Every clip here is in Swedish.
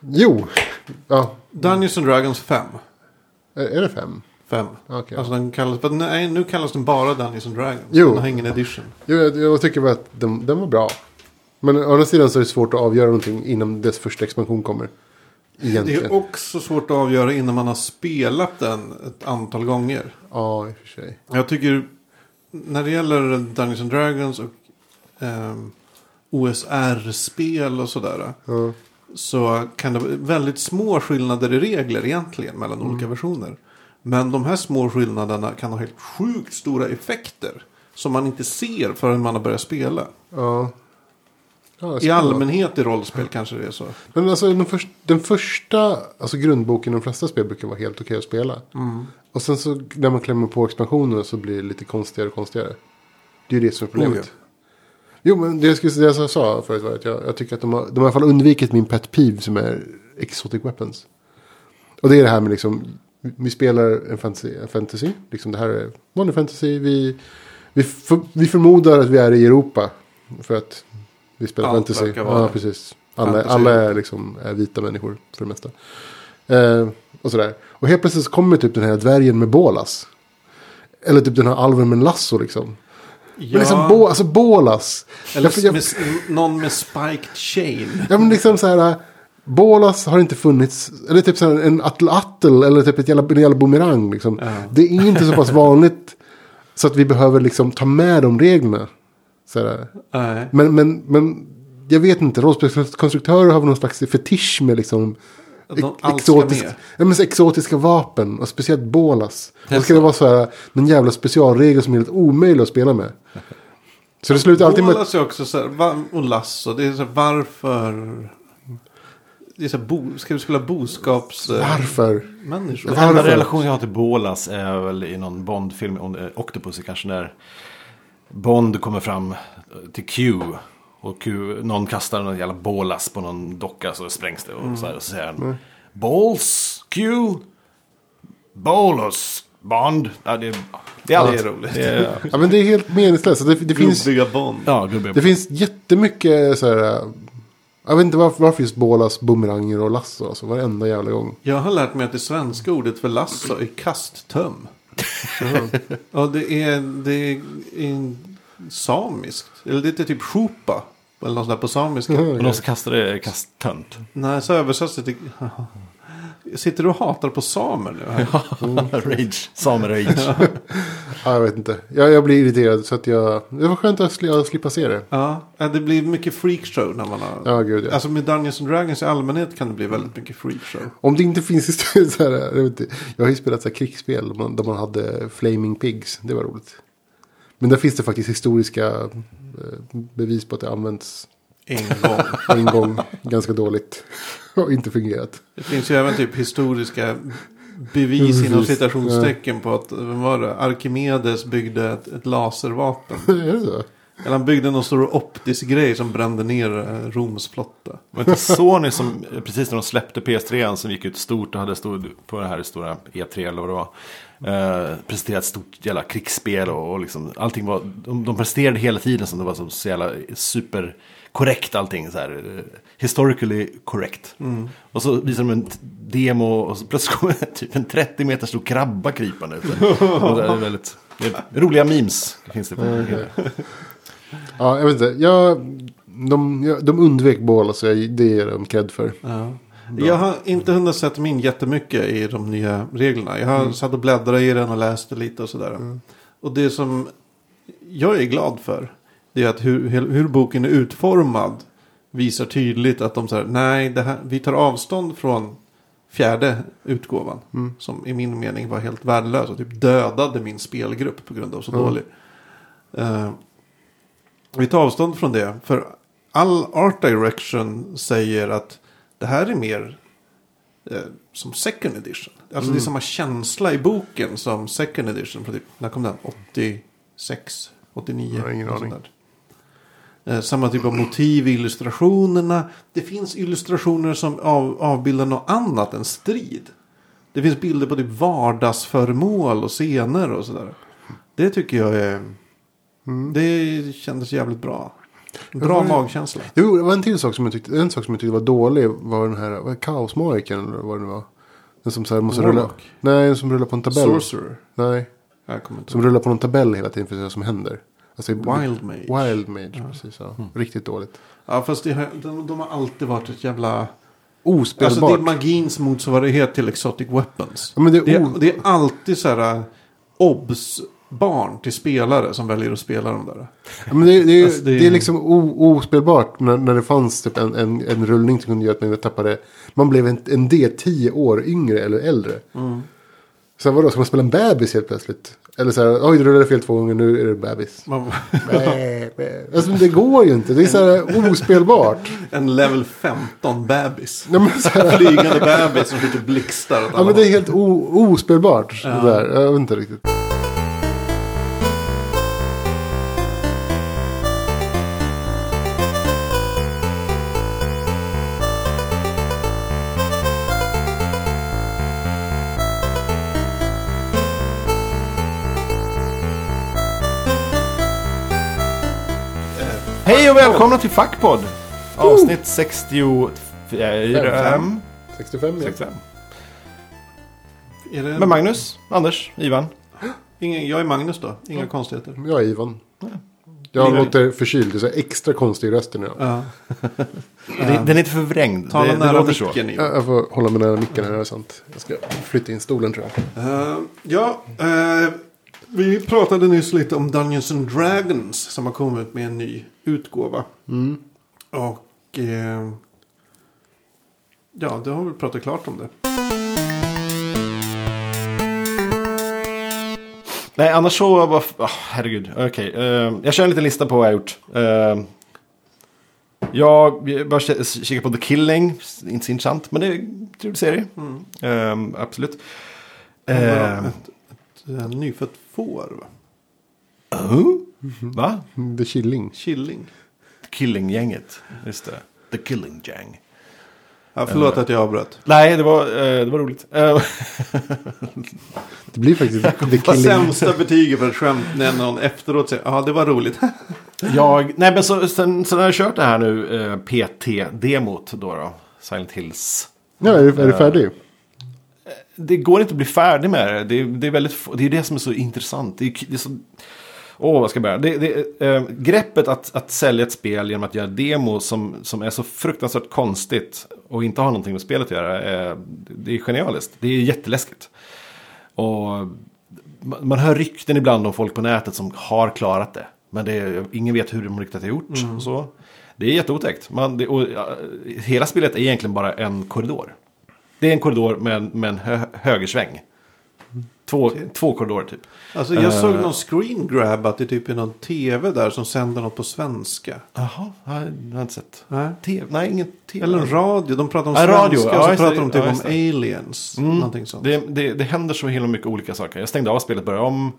Jo. Ja. Dungeons and Dragons 5. Är, är det fem? 5. Okej. Alltså den kallas, nej, nu kallas den bara Dungeons and Dragons. Jo. Den har ingen edition. Jo, jag, jag tycker bara att den, den var bra. Men å andra sidan så är det svårt att avgöra någonting innan dess första expansion kommer. Det Egentligen. är också svårt att avgöra innan man har spelat den ett antal gånger. Ja, i och för sig. Jag tycker när det gäller Dungeons and Dragons och ehm, OSR-spel och sådär. Ja. Så kan det vara väldigt små skillnader i regler egentligen mellan olika versioner. Men de här små skillnaderna kan ha helt sjukt stora effekter. Som man inte ser förrän man har börjat spela. Ja. Ja, I allmänhet i rollspel kanske det är så. Men alltså den, först, den första alltså grundboken i de flesta spel brukar vara helt okej att spela. Mm. Och sen så när man klämmer på expansionen så blir det lite konstigare och konstigare. Det är ju det som är problemet. Oh, Jo, men det jag, skulle, det jag sa förut var att jag, jag tycker att de har, de har i alla fall undvikit min pet peeve som är exotic weapons. Och det är det här med liksom, vi spelar en fantasy, en fantasy liksom det här är vanlig fantasy, vi, vi, för, vi förmodar att vi är i Europa. För att vi spelar Allt fantasy. Ja, precis. Alla, fantasy. alla är, liksom, är vita människor för det mesta. Eh, och sådär. Och helt plötsligt så kommer typ den här dvärgen med bålas. Eller typ den här alven med en lasso liksom. Ja, Men liksom bo, alltså bålas. eller Jag- jag- med, någon med spiked chain. Ja men liksom så här. Bålas har inte funnits. Eller typ så här en attel-attel. Eller typ ett jävla, en jävla boomerang. Liksom. Ja. Det är inte så pass vanligt. Så att vi behöver liksom ta med de reglerna. Så. Nej. Men, men, men jag vet inte. Rollspelskonstruktörer har väl någon slags fetisch med liksom. De, allt ska Exotisk, med. ja, men så exotiska vapen. Och speciellt bålas. Då ska det vara så här. Någon jävla specialregel som är helt omöjlig att spela med. Så det slutar alltid med. Bålas är också så här, och Lasso, det är så här, varför... Det är så här, bo, ska du spela boskapsmänniskor? Varför? människor? Den enda Varför? relation jag har till Bolas är väl i någon Bond-film, är Octopussy kanske, när Bond kommer fram till Q. Och Q, någon kastar någon jävla bålas på någon docka så sprängs det. Och så, här, och så säger han Balls, Q, Bolas, Bond. Ja, det, det är aldrig Det är roligt. Är, Ja men det är helt meningslöst. Det, det finns. Gubbiga Bond. ja, gubbe. Det finns jättemycket så här. Jag vet inte varför, varför just bålas, bumeranger och lasso. Alltså varenda jävla gång. Jag har lärt mig att det svenska ordet för lasso är kasttöm. ja, det är, det är in, samiskt. Eller det är typ shupa. Eller något sånt där på samiska. Och de som kastar det är kasttönt. Nej, så översätts det till... Sitter du och hatar på samer nu? rage, samerage. Ja, jag vet inte. Jag, jag blir irriterad så att jag. Det var skönt att att slippa se det. Ja, det blir mycket freakshow när man har... Ja, gud ja. Alltså med Dungeons and Dragons i allmänhet kan det bli väldigt mycket freakshow. Om det inte finns historier så här. Jag, vet inte, jag har ju spelat så här krigsspel där man hade Flaming Pigs. Det var roligt. Men där finns det faktiskt historiska eh, bevis på att det använts En gång. en gång ganska dåligt. Och inte fungerat. Det finns ju även typ historiska bevis inom citationstecken på att vem var det? Arkimedes byggde ett, ett laservapen. är det så? Eller han byggde någon stor optisk grej som brände ner eh, Roms flotta. Var det inte Sony som precis när de släppte PS3 som gick ut stort och hade stod på det här stora E3 eller vad det var. Eh, presenterat ett stort jävla krigsspel och, och liksom allting var, de, de presterade hela tiden som det var så, så jävla super korrekt allting så här. eh, Historically correct. Och så visade de en demo och så plötsligt kom det typ en 30 meter stor krabba krypande. det är väldigt, det är roliga memes finns det på. Ja, jag vet inte. Jag, de, jag, de undvek bål, så jag, det ger de cred för. Ja. Jag har inte hunnit sätta mig in jättemycket i de nya reglerna. Jag har satt och bläddrat i den och läst lite och sådär. Och det som jag är glad för. Det är att hur, hur boken är utformad. Visar tydligt att de säger nej, det här, vi tar avstånd från fjärde utgåvan. Som i min mening var helt värdelös och typ dödade min spelgrupp på grund av så dålig. Eh, vi tar avstånd från det. För all art direction säger att det här är mer eh, som second edition. Alltså det är samma känsla i boken som second edition. För typ, när kom den? 86? 89? Jag har ingen aning. Eh, samma typ av motiv i illustrationerna. Det finns illustrationer som av, avbildar något annat än strid. Det finns bilder på typ vardagsföremål och scener och sådär. Det tycker jag är... Det kändes jävligt bra. Bra var magkänsla. Jo, det var en till sak som jag tyckte, en sak som jag tyckte var dålig. Var den här, vad kaosmagikern eller vad det nu var. Den som så här måste rulla. Nej, den som rullar på en tabell. Sorcerer. Nej, som rullar på någon tabell hela tiden för att se vad som händer. Alltså, Wild Mage. Wild Mage, precis. Ja. Riktigt dåligt. Ja, fast det, de, de har alltid varit ett jävla... Ospelbart. Alltså det är magins motsvarighet till Exotic Weapons. Ja, men det är Det det är alltid så här äh, obs-barn till spelare som väljer att spela de där. Ja, men det, det, är, Alltså, det är- det är liksom o, ospelbart när, när det fanns typ en, en, en rullning som kunde göra att man tappade. Man blev en, en D tio år yngre eller äldre. Mm. Sen vadå, ska man spela en bebis helt plötsligt? Eller så här, oj du rullade fel två gånger, nu är det bebis. Man, Bä, bä. alltså det går ju inte, det är så här ospelbart. en level 15 bebis. Ja, men, så här, Flygande bebis som skjuter blixtar. ja, men det är helt o, ospelbart. Det där. Jag vet inte riktigt. Hej och välkomna till Fackpodd. Avsnitt 65. 65. 65 ja. 65. Är det Med Magnus, Anders, Ivan. ingen, jag är Magnus då, inga konstigheter. Jag är Ivan. Jag låter förkyld, det är så här extra konstig i rösten. Ja. Ja. Det- Den är inte förvrängd. Tala det, det nära låter så. micken Jag Ivan. jag får hålla mig nära micken här, det är sant. Jag ska flytta in stolen tror jag. Uh, ja, eh, vi pratade nyss lite om Dungeons and Dragons som har kommit med en ny utgåva. Och eh, ja, det har vi pratat klart om det. Nej, annars så var... Oh, herregud, okej. Eh, jag kör en liten lista på vad jag har gjort. Uh, jag bara k- kika på The Killing. Inte så intressant, men det är en trevlig serie. Absolut. Uh, Eh, ett, ett, ett nyfött får, va? oh, va? The Killing. Killing. Killing-gänget. Just det. The Killing Gang. Ja, förlåt att jag avbröt. Nej, det var, eh, det var roligt. Eh, Det blir faktiskt The Vad Killing. sämsta betyget för ett skämt när någon efteråt säger ja det var roligt. jag, nej men så, sen, sen har jag kört det här nu, eh, PT-demot då då. Silent Hills. Ja, är är du färdig? Det går inte att bli färdig med det. Det är, det är, väldigt, det, är det som är så intressant. Det är, det är så, åh, vad ska jag börja? Det, det, eh, greppet att, att sälja ett spel genom att göra demo som, som är så fruktansvärt konstigt och inte har någonting med spelet att göra. Eh, det är genialiskt. Det är jätteläskigt. Och man hör rykten ibland om folk på nätet som har klarat det. Men det är, ingen vet hur de riktigt har gjort. Och så. Det är jätteotäckt. Man, det, och, hela spelet är egentligen bara en korridor. Det är en korridor med, en- med en hö, högersväng. Två, två korridorer typ. Alltså jag såg Eh. någon screen grab att det typ är någon tv där som sänder något på svenska. Jaha, jag har inte sett. Nej. TV, nej, ingen TV. Eller en radio. De pratar om Ja, svenska radio. och Ja, så just pratar de typ Ja, om aliens. Någonting sånt. Det, det, det händer så himla mycket olika saker. Jag stängde av spelet, började om.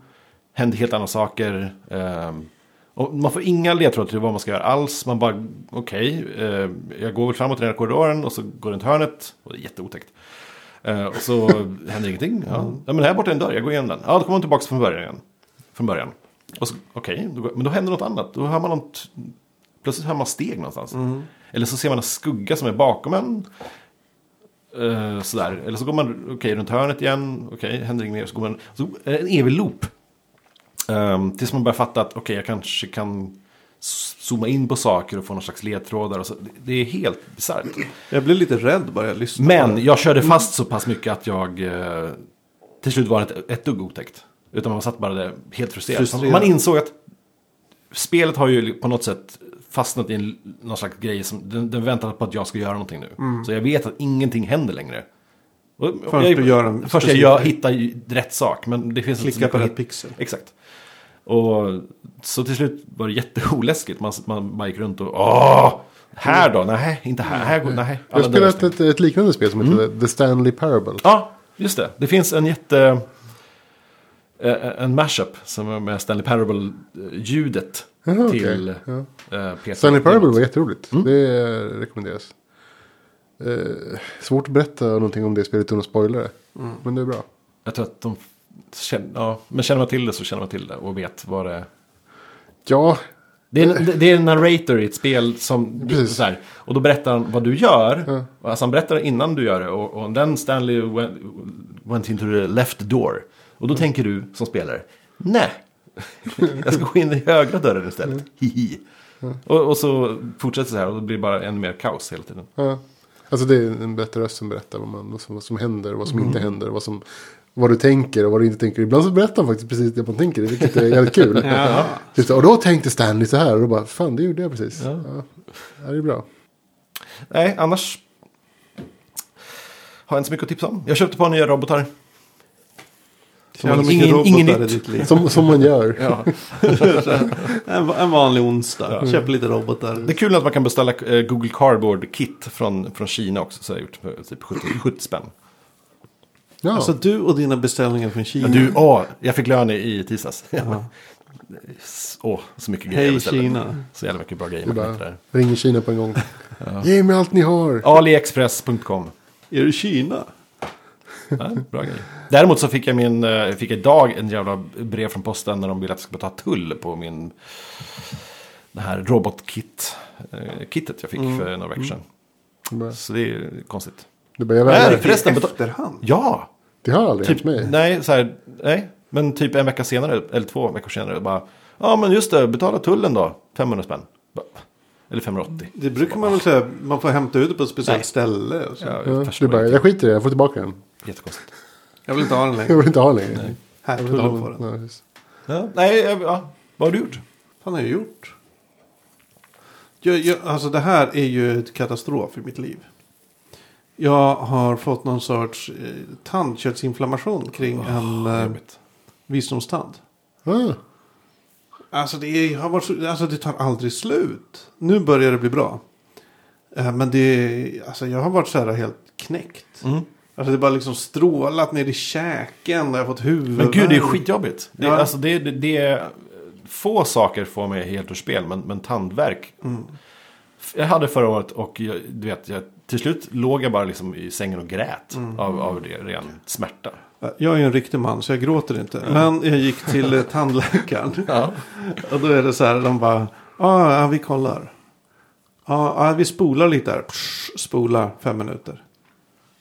Hände helt andra saker. ehm, och man får inga ledtrådar till vad man ska göra alls. Man bara, okej, eh, jag går väl framåt i den här korridoren och så går runt hörnet. Och det är jätteotäckt. Eh, och så händer ingenting. Ja. ja, men här borta är en dörr, jag går igen den. Ja, då kommer man tillbaka från början igen. Från början. Och så, okej, går- men då händer något annat. Då hör man något, plötsligt hör man steg någonstans. Eller så ser man en skugga som är bakom en. Eh, sådär. Eller så går man okej, runt hörnet igen. Okej, händer inget mer. Så går man, så det en evig loop. Um, tills man börjar fatta att okej, jag kanske kan zooma in på saker och få någon slags ledtrådar. Så. Det- är helt bisarrt. Jag blev lite rädd bara jag lyssnade på Men jag körde fast så pass mycket att jag eh, till slut var inte ett dugg otäckt. Utan man satt bara där helt frustrerad. Frustrerad. Man insåg att spelet har ju på något sätt fastnat i en, någon slags grej som den, den väntar på att jag ska göra någonting nu. Så jag vet att ingenting händer längre. Och, Först jag, du gör en först jag gör, hittar rätt sak. Men det finns Klicka på rätt pixel. Exakt. Och så till slut var det jätteoläskigt. Man, man bara gick runt och åh, här då? Nej, inte här. här går- nej. Jag har spelat ett, ett liknande spel som heter The Stanley Parable. Ja, just det. Det finns en jätte... eh, En mashup som är med Stanley Parable-ljudet okej. till Ja. eh, PC. Stanley Parable var jätteroligt. Mm. Det eh, rekommenderas. Eh, svårt att berätta någonting om det spelet utan att spoila det. Mm. Men det är bra. Jag tror att de känner, ja, men känner man till det så känner man till det och vet vad det är. Ja, Det är, en- det är en narrator i ett spel som... Precis. Så här, och då berättar han vad du gör. Ja. Alltså han berättar innan du gör det. Och, och den Stanley went, went into the left door. Och då tänker du som spelare. Nej. Jag ska gå in i högra dörren istället. Hihi. Och, och så fortsätter det så här och då blir det bara ännu mer kaos hela tiden. Alltså det är en bättre röst som berättar vad, man, vad, som, vad som händer och vad som inte händer. Vad, som, vad du tänker och vad du inte tänker. Ibland så berättar han faktiskt precis det man tänker. Vilket är jävligt kul. Ja. Och då tänkte Stanley så här. Och då bara, fan det gjorde jag precis. Ja. Ja. Ja, det är bra. Nej, annars har jag inte så mycket att tipsa om. Jag köpte ett par nya robotar. Mycket Ingen- ingen i nytt. ditt liv. Som, som man gör. Ja. En, en vanlig onsdag. Köp lite robotar. Det är kul att man kan beställa eh, Google Cardboard Kit från, från Kina också. Så jag har gjort för typ 70, 70 spänn. Ja. Alltså du och dina beställningar från Kina. Ja, du, åh, jag fick lön i, tisdags. Ja. Åh, så mycket grejer Hej. Kina. Så jävla mycket bra grejer man bara där. ringer Kina på en gång. Ge mig allt ni har. Aliexpress.com. Är det Kina? Ja, bra grej. Däremot så fick jag min, eh, fick jag idag en jävla brev från posten när de ville att jag skulle betala tull på min, det här robotkit, eh, jag fick för några veckor sedan. Bara, Så det är konstigt. det bara, jag Nej, förresten, efterhand? ja! Det har aldrig Typ, hänt mig. nej, så här, nej, men typ en vecka senare, eller två veckor senare, bara, ja men just det, betala tullen då, 500 spänn. Bara, Eller 580. Det brukar man väl säga. Man får hämta ut det på ett speciellt Nej. ställe. Och så. Ja, Ja, jag bara, jag skiter i det, jag får tillbaka den. Jättekonstigt. Jag vill inte ha den Jag längre. vill inte ha den längre. Här, Jag vill inte ha den. Just. Ja, nej, jag- ja, vad har du gjort? Vad har jag gjort? Jag, jag, alltså det här är ju ett katastrof i mitt liv. Jag har fått någon sorts eh, tandköttsinflammation kring en eh, visdomstand. Ah, Alltså det, har varit så, alltså det tar aldrig slut. Nu börjar det bli bra. Eh, men det alltså jag har varit så här helt knäckt. Mm. Alltså det bara liksom strålat ner i käken och jag har fått huvudvärk. Men gud, det är skitjobbigt. Det, Ja. alltså, det, det, det är få saker får mig helt ur spel, men, men tandvärk. Mm. Jag hade förra året och jag, du vet, jag, till slut låg jag bara liksom i sängen och grät Mm. av, av det, ren smärta. Jag är ju en riktig man så jag gråter inte. Men jag gick till eh, tandläkaren. Ja. Och då är det så här, de bara, "Ah, ja vi kollar. Ja, vi spolar lite här. Psh, spola fem minuter.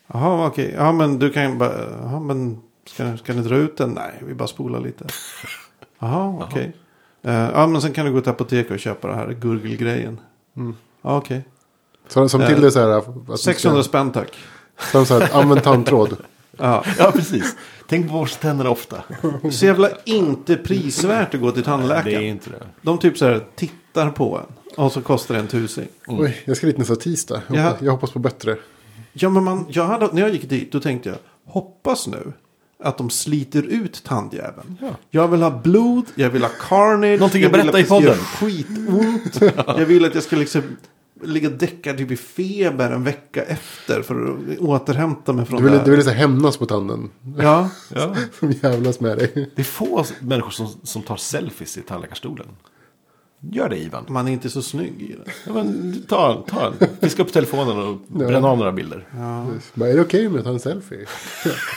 Jaha, okej. Ja, men du kan ju bara, ja men ska, ska ni dra ut den? Nej, vi bara spolar lite. Jaha, okej. Eh, ja, men sen kan du gå till apoteket och köpa det här gurgelgrejen. Ja, okej. Så, som till det så här. Att du ska- 600 spänn tack. Som så här, använd tandtråd. Ja. ja, precis. Tänk på borsta tänderna ofta. Så jävla inte prisvärt att gå till Det är tandläkaren. inte det. De typ så här tittar på en. Och så kostar det en tusing. Oj, jag ska dit nästa tisdag. Jag, Ja. hoppas, jag hoppas på bättre. Ja, men man, jag hade, när jag gick dit då tänkte jag, hoppas nu att de sliter ut tandjäveln. Ja. Jag vill ha blod, jag vill ha carnage. Någonting jag berätta vill i att det ska podden. skitont. jag vill att jag ska liksom ligga däckad typ i feber en vecka efter för att återhämta mig från Du ville, det. du ville hämnas på tanden. Ja, Ja. Som jävlas med dig. Det är få människor som, som tar selfies i tandläkarstolen. Gör det Ivan. man är inte så snygg i det. Ja, men, ta, ta, fiska upp telefonen och bränna av några bilder. Ja. Bara, är det okej med att ta en selfie?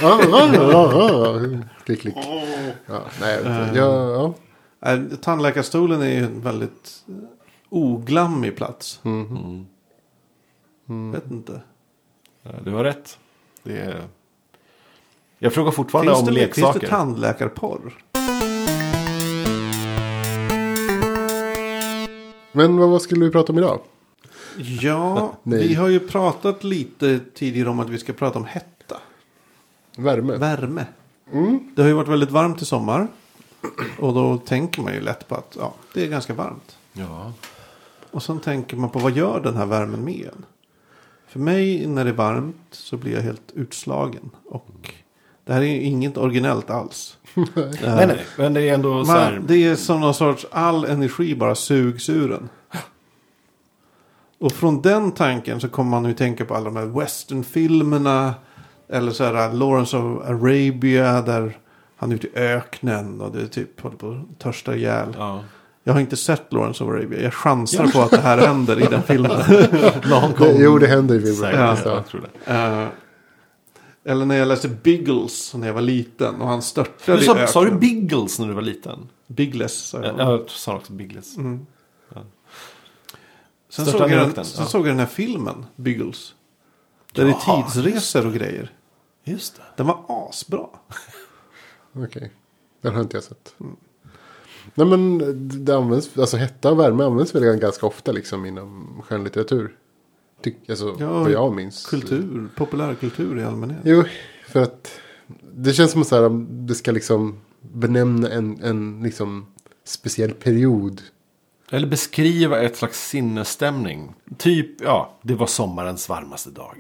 ja, ja, ja, ja. Klick, klick. Ja, nej, jag vet inte. ja, ja. Nej, Tandläkarstolen är ju väldigt eh, oglammig plats. Mm. Vet inte. Du har rätt. Det är... Jag frågar fortfarande Finns om det, finns leksaker. det tandläkarporr? Men vad, skulle vi prata om idag? Ja, vi har ju pratat lite tidigare om att vi ska prata om hetta. Värme. Värme. Det har ju varit väldigt varmt i sommar. Och då tänker man ju lätt på att ja, det är ganska varmt. ja. Och sen tänker man på vad gör den här värmen med en? För mig när det är varmt så blir jag helt utslagen. Och det här är ju inget originellt alls. Nej, nej. Men det är ändå så här. Man, det är som någon sorts all energi bara sugs ur en. Och från den tanken så kommer man ju tänka på alla de här westernfilmerna. Eller så här Lawrence of Arabia där han är ute i öknen och det är typ håller på att törsta ihjäl. Ja. Jag har inte sett Lawrence of Arabia. Jag chansar på att det här händer i den filmen. Det, jo, det händer i filmen. Ja. ja. jag tror det. Eh, eller när jag läste Biggles när jag var liten och han störtade Du i sa, öknen. sa du Biggles när du var liten? Biggles sa jag. Jag, jag sa också Biggles. Mm. Sen, Störta såg jag, öknen, sen ja. såg jag den här filmen, Biggles. Där det är tidsresor och grejer. Just det. Den var asbra. Okej. Den har inte jag sett. Nej men det används, alltså hetta och värme används väl ganska ofta liksom inom skönlitteratur. Tyck, alltså Ja, vad jag minns. Kultur, populärkultur i allmänhet. Jo, för att det känns som att så här, om det ska liksom benämna en, en liksom speciell period. Eller beskriva ett slags sinnesstämning. Typ, ja, det var sommarens varmaste dag.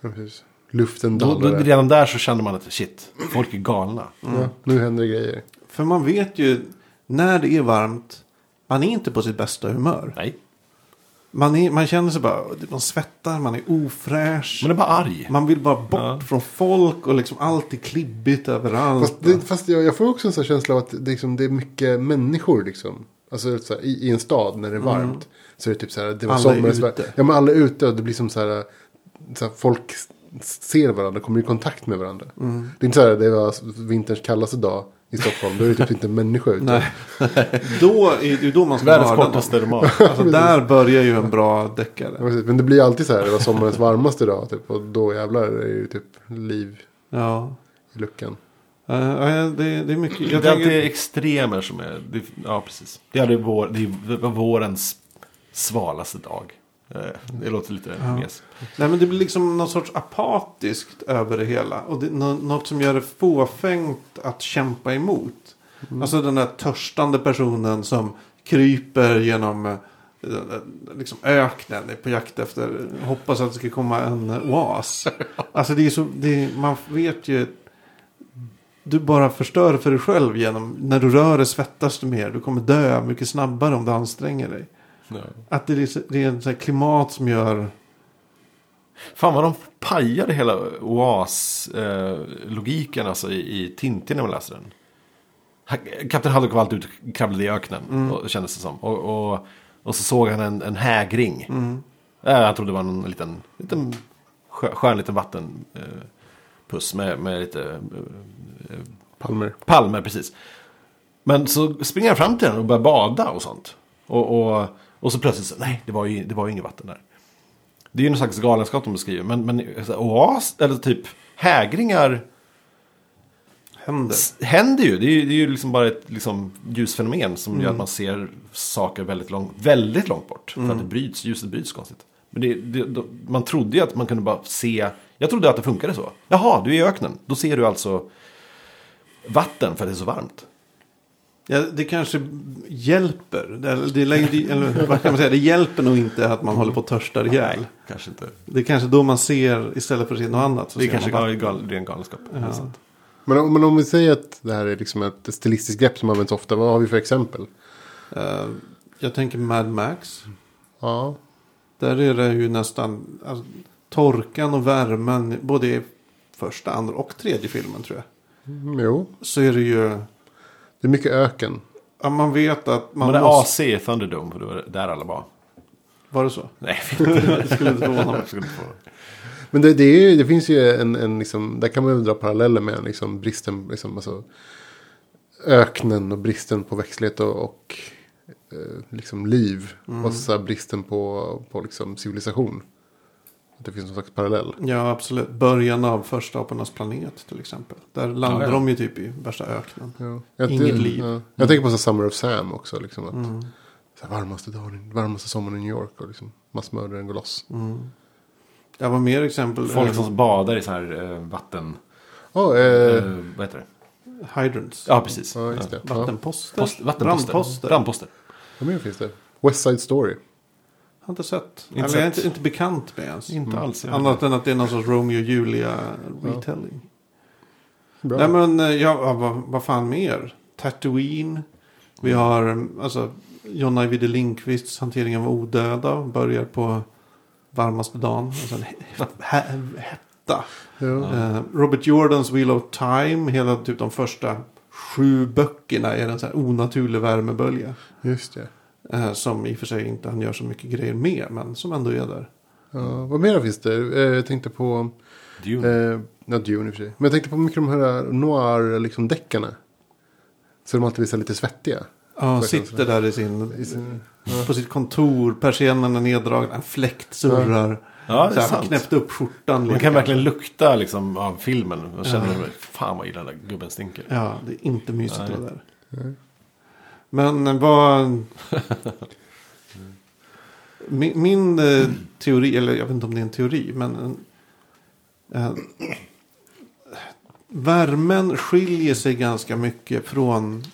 Ja, precis. Luften Då, då, dalade. redan där så kände man att shit, folk är galna. Ja, nu händer det grejer. För man vet ju, när det är varmt, man är inte på sitt bästa humör. Nej, Man, är, man känner sig bara, man svettar, man är ofräsch. man är bara arg. Man vill bara bort Ja. från folk och liksom allt är klibbigt överallt. Fast, det, fast jag, jag får också en sån känsla av att det, liksom, det är mycket människor liksom. Alltså så här, i, i en stad när det är varmt. Så är det typ så här, det var Alla är sommarens ute. Ja men alla är ute och det blir som så här, så här folk ser varandra, kommer i kontakt med varandra. Det är inte så här, det var vinterns kallaste dag i Stockholm. Då är det typ inte en människa ute. Nej. då är det ju då man ska Världens mörda kortaste roman. Alltså där börjar ju en bra Ja, deckare. precis. Men det blir alltid så här, det var sommarens varmaste dag. Typ, och då jävlar är det ju typ liv Ja. i luckan. Eh, ja, det, det är mycket. Det Jag är alltid tänker, extremer som är... Det, ja, precis. Det, är vår, det var vårens svalaste dag. Eh, Det låter lite Ja. mes. nej, men det blir liksom något sorts apatiskt över det hela. Och det, nå- något som gör det fåfängt att kämpa emot. Alltså den där törstande personen som kryper genom eh, liksom öknen på jakt efter. Hoppas att det ska komma en oas. Alltså det är så, det är, man vet ju. Du bara förstör för dig själv genom. När du rör dig svettas du mer. Du kommer dö mycket snabbare om du anstränger dig. Att det är, det är en sån här klimat som gör. Fan vad de pajade hela OAS-logiken alltså i, i Tintin när man läser den. Kapten Haddock var alltid ute och kravlade i öknen, och, kändes det som. Och, och, och så såg han en, en hägring. Äh, jag trodde det var en liten, liten skö, skön liten vattenpuss med, med lite eh, Palmer. palmer, precis. Men så springer jag fram till den och börjar bada och sånt. Och, och, och så plötsligt så, nej, det var ju, det var ju inget vatten där. Det är ju någon slags galenskap de beskriver. Men, men här, oas, eller typ hägringar Händer. s- händer ju. Det är ju, det är ju liksom bara ett liksom, ljusfenomen som Mm. gör att man ser saker väldigt långt, väldigt långt bort. För att det bryts, ljuset bryts konstigt. Men det, det, då, man trodde ju att man kunde bara se, jag trodde att det funkade så. Jaha, du är i öknen. Då ser du alltså vatten för att det är så varmt. Ja, det kanske hjälper. Det, det, eller vad kan man säga? Det hjälper nog inte att man håller på att törsta ihjäl. Kanske inte. Det är kanske då man ser istället för att se något annat. Så Det är ser kanske man gal, ren galenskap. Ja. Sant. Men om, men om vi säger att det här är liksom ett stilistiskt grepp som används ofta. Vad har vi för exempel? Eh, jag tänker Mad Max. Ja. Där är det ju nästan alltså, torkan och värmen. Både i första, andra och tredje filmen tror jag. Mm, jo. Så är det ju. Det är mycket öken. Ja, man vet att man Men det är måste. AC i Thunderdome, för det var där alla var. Var det så? Nej, det skulle inte mig. skulle inte förvåna mig. Men det, det, är ju, det finns ju en, en liksom, där kan man ju dra paralleller med liksom bristen, liksom, alltså, öknen och bristen på växtlighet och, och eh, liksom liv. Och så här bristen på, på liksom civilisation. Att det finns någon slags parallell. Ja, absolut. Början av första apornas planet till exempel. Där landar Ja, ja. de ju typ i värsta öknen. Ja. Inget liv. Ja. Jag tänker på så Summer of Sam också. Liksom, att, så här, varmaste, dagen, varmaste sommaren i New York och liksom, massmördaren går loss. Det var mer exempel. Folk som badar i så här eh, vatten... Ja, Eh, eh, vad heter det? Hydrants. Ja, precis. ja, just det. Ja. Vattenposter. Post, vattenposter. Brandposter. Brandposter. Vad mer finns det? West Side Story. Har inte sett. Inte Eller jag är sett. inte, inte bekant med ens. Inte alls. jag. Annat än att det är någon sorts Romeo och Julia retelling. Bra. Nej men eh, ja, vad, vad fan mer? Tatooine. Vi har mm, alltså John Ajvide Lindqvists hantering av odöda. Börjar på varmaste dagen. Alltså en hetta. ja. Eh, Robert Jordans Wheel of Time. Hela typ de första sju böckerna är en sån här onaturlig värmebölja. Just det. Eh, som i och för sig inte han gör så mycket grejer med. Men som ändå är där. Ja, vad mer finns det? Eh, jag tänkte på... Dune. Eh, ja, Dune i och för sig. Men jag tänkte på mycket de här noir liksom deckarna. Så de alltid visar lite svettiga. Ja, Så sitter där i sin... I sin, På sitt kontor, persiennerna neddragna, en fläkt surrar. Ja, det så är sant. knäppt upp skjortan Man lite. kan verkligen lukta liksom, av filmen. Man känner, fan vad illa den där gubben stinker. Ja, det är inte mysigt Nej. att vara där. Men vad... min min teori, eller jag vet inte om det är en teori, men... Äh, värmen skiljer sig ganska mycket från...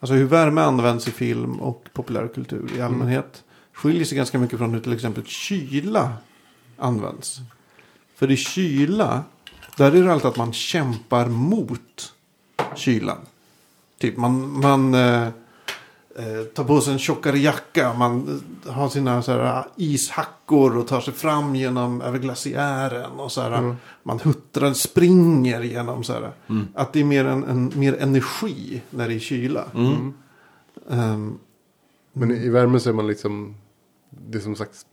Alltså hur värme används i film och populärkultur i allmänhet. Skiljer sig ganska mycket från hur till exempel kyla används. För i kyla, där är det alltid att man kämpar mot kylan. Typ man, man eh, tar på sig en tjockare jacka. Man eh, har sina så här, ishackor och tar sig fram genom över glaciären. Och så här, Man huttrar, springer genom så här. Att det är mer, en, en, mer energi när det är kyla. Ehm, Men i i värmen så är man liksom, det är som sagt,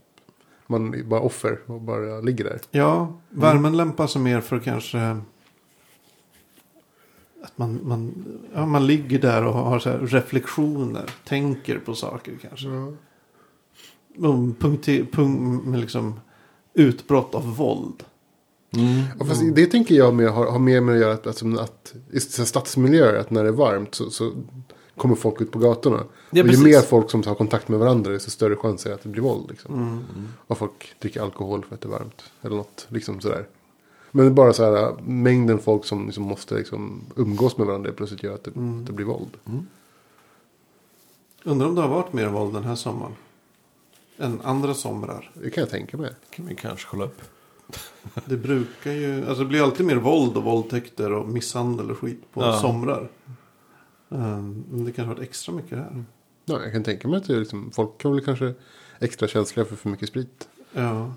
man är bara offer och bara ligger där. ja, värmen lämpar sig mer för kanske... Att man, man, ja, man ligger där och har så här reflektioner. Tänker på saker kanske. Um, punkte, punkt, med liksom utbrott av våld. Ja, fast det tänker jag med, har, har mer med att göra att, alltså, att i stadsmiljöer, att när det är varmt så, så kommer folk ut på gatorna. Ja, och ju mer folk som tar kontakt med varandra, desto större chans är det att det blir våld. Liksom. Mm. Och folk dricker alkohol för att det är varmt. Eller något, liksom sådär. Men det är bara så här, mängden folk som liksom måste liksom umgås med varandra plötsligt gör att det, Mm. att det blir våld. Undrar om det har varit mer våld den här sommaren. Än andra somrar. Det kan jag tänka mig. kan vi kanske kolla upp. Det brukar ju, alltså det blir alltid mer våld och våldtäkter och misshandel och skit på Ja. somrar. Ehm, Men det kanske har varit extra mycket här. Ja, jag kan tänka mig att det är liksom, folk kan väl kanske extra känsliga för för mycket sprit. Ja.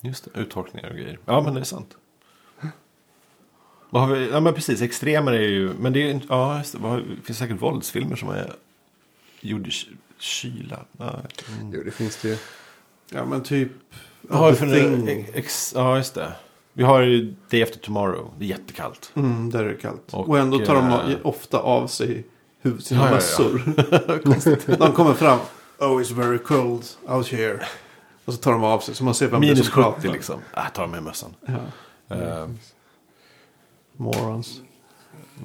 Just det, uttorkningar och grejer. Ja, men det är sant. Vad har vi? Ja, men precis. Extremer är ju... Men det är ju inte... Ja, just det. Vad har- det finns säkert våldsfilmer som är gjord i ky- kyla. Ja, mm. Jo, det finns det ju. ja men typ. Vad har vi The för Thing. Ex, ja, just det. Vi har ju Day After Tomorrow. Det är jättekallt. Mm, där är det kallt. Och, Och, ändå tar de eh, ofta av sig huv- sina Ja, ja, ja. mössor. de kommer fram. Oh it's very cold out here. Och så tar de av sig. Så man ser vem det är Minus som 70 pratar. liksom. Äh, tar de med mössan. Ja. Eh, Morons.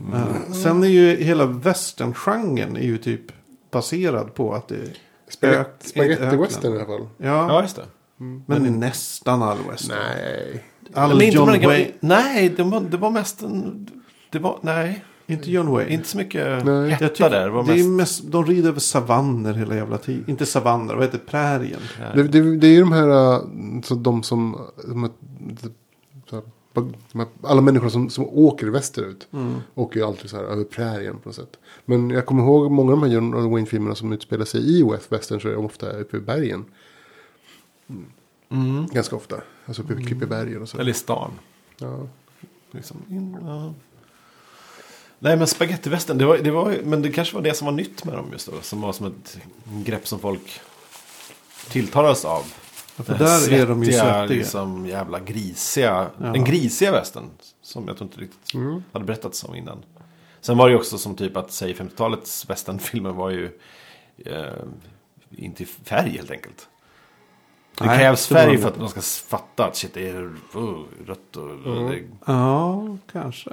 Mm. Eh, sen är ju hela western-genren är ju typ baserad på att det Spag- Ök- Spaghetti western i alla fall. Ja, ja, just det. men det är nästan all western. Nej. All Eller John Wayne. Nej, det var, det var mest en... Det var... Nej, Inte John Wayne. inte så mycket Nej. hetta tycker där. Var det är mest... mest, de rider över savanner hela jävla tiden. Inte savanner, vad heter prärien? Det, det, det är ju de här, äh, så de som, de här, de här, alla människor som, som åker västerut. Åker ju alltid så här över prärien på något sätt. Men jag kommer ihåg många av de här John Wayne-filmerna som utspelar sig i West Western så är de ofta uppe i bergen. Mm. Ganska ofta. Alltså uppe i klippa bergen och så. Eller i stan. Ja. Liksom in, ja. Nej men spagettivästern, det var, det var, men det kanske var det som var nytt med dem just då. Som var som ett grepp som folk tilltalades av. För där är de ju svettiga, svettiga. liksom jävla grisiga. Ja. Den grisiga västern. Som jag tror inte riktigt Mm. hade berättats om innan. Sen var det ju också som typ att, säg 50-talets västernfilmer var ju eh, inte i färg helt enkelt. Det Nej, krävs färg för att de ska fatta att shit det är oh, rött och Mm. det, Ja, kanske.